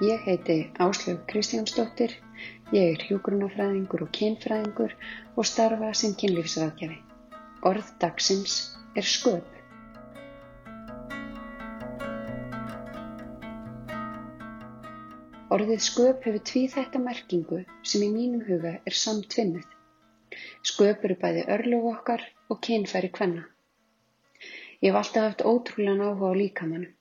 Ég heiti Áslaug Kristjánsdóttir, ég er hjúgrunafræðingur og kynfræðingur og starfa sem kynlífsraðgjafi. Orð dagsins er sköp. Orðið sköp hefur tvíþætta merkingu sem í mínum huga er samtvinnuð. Sköp eru bæði örlög okkar og kynfæri kvenna. Ég hef alltaf haft ótrúlegan áhuga á líkamannum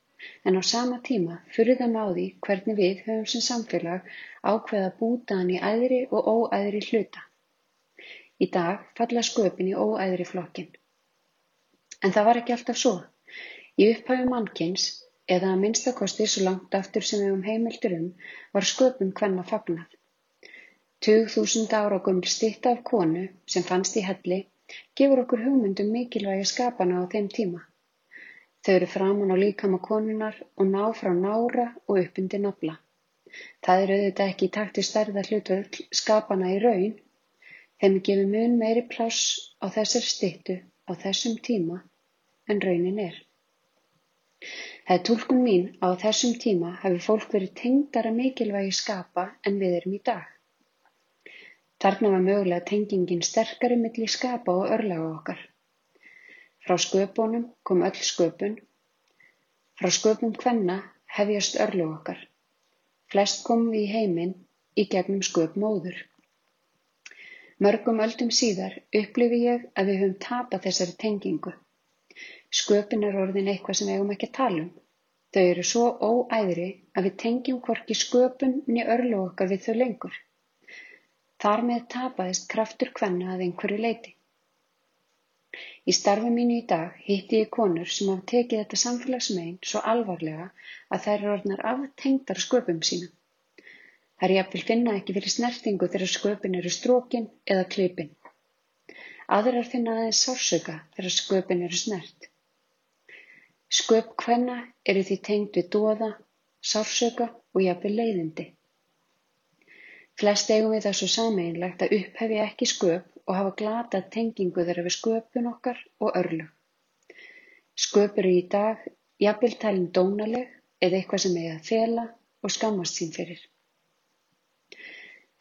en á sama tíma furða mig á því hvernig við höfum sem samfélag ákveðið að búta hann í æðri og óæðri hluta. Í dag falla sköpin í óæðri flokkin. En það var ekki alltaf svo. Í upphæfu mannkins, eða að minnstakosti svo langt aftur sem við um heimildur um, var sköpun hvenna fagnað. Tug þúsund ára gömul stitta af konu sem fannst í helli gefur okkur hugmyndum mikilvægi skapana á þeim tíma. Þau eru framan á líkama konunnar og ná frá nára og upp undir nafla. Það er auðvitað ekki í takt við stærðarhlutföll skapana í raun. Þeim gefið mun meiri pláss á þessari styttu á þessum tíma en raunin er. Það er túlkun mín á þessum tíma hafi fólk verið tengdara mikilvægi skapa en við erum í dag. Þarna var mögulega tengingin sterkari milli skapa og örlaga okkar. Frá sköpunum kom öll sköpun, frá sköpun kvenna hefjast örlög okkar. Flest komum við heiminn í gegnum sköp móður. Mörgum öldum síðar upplifi ég að við höfum tapað þessari tengingu. Sköpun er orðin eitthvað sem við hefum ekki tala um. Þau eru svo óæðri að við tengjum hvorki sköpun niður örlög okkar við þau lengur. Þar með tapaðist kraftur kvenna að einhverju leiti. Í starfi mínu í dag hitti ég konur sem hafa tekið þetta samfélagsmein svo alvarlega að þær eru orðnar aftengdar sköpum sínum. Þær jafnvel finna ekki fyrir snertingu þegar sköpin eru strókin eða klipin. Aðrar finna aðeins sársöka þegar sköpin eru snert. Sköp hvenna eru því tengd við dóða, sársöka og jafnvel leiðindi. Flest eigum við það svo sameinlegt að upphefja ekki sköp og hafa glatað tengingu þeirra við sköpun okkar og örlög. Sköp eru í dag jafnvel talin dónaleg eða eitthvað sem eigi að fela og skammast sín fyrir.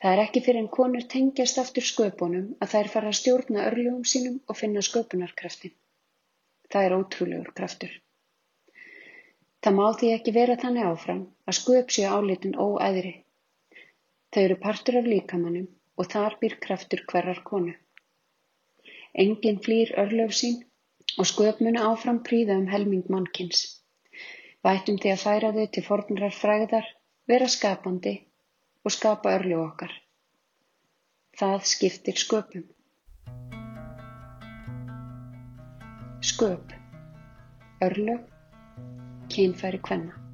Það er ekki fyrir en konur tengjast aftur sköpunum að þær fara að stjórna örlugum sínum og finna sköpunarkraftin. Það er ótrúlegur kraftur. Það má því ekki vera þannig áfram að sköp séu álitin óæðri. Þau eru partur af líkamannum og þar býr kraftur hverrar konu. Enginn flýr örlöf sín og sköp muni áfram príða um helming mannkins. Vætum því að færa þau til fornrar fræðar, vera skapandi og skapa örlöf okkar. Það skiptir sköpum. Sköp, örlög, kynfæri kvenna.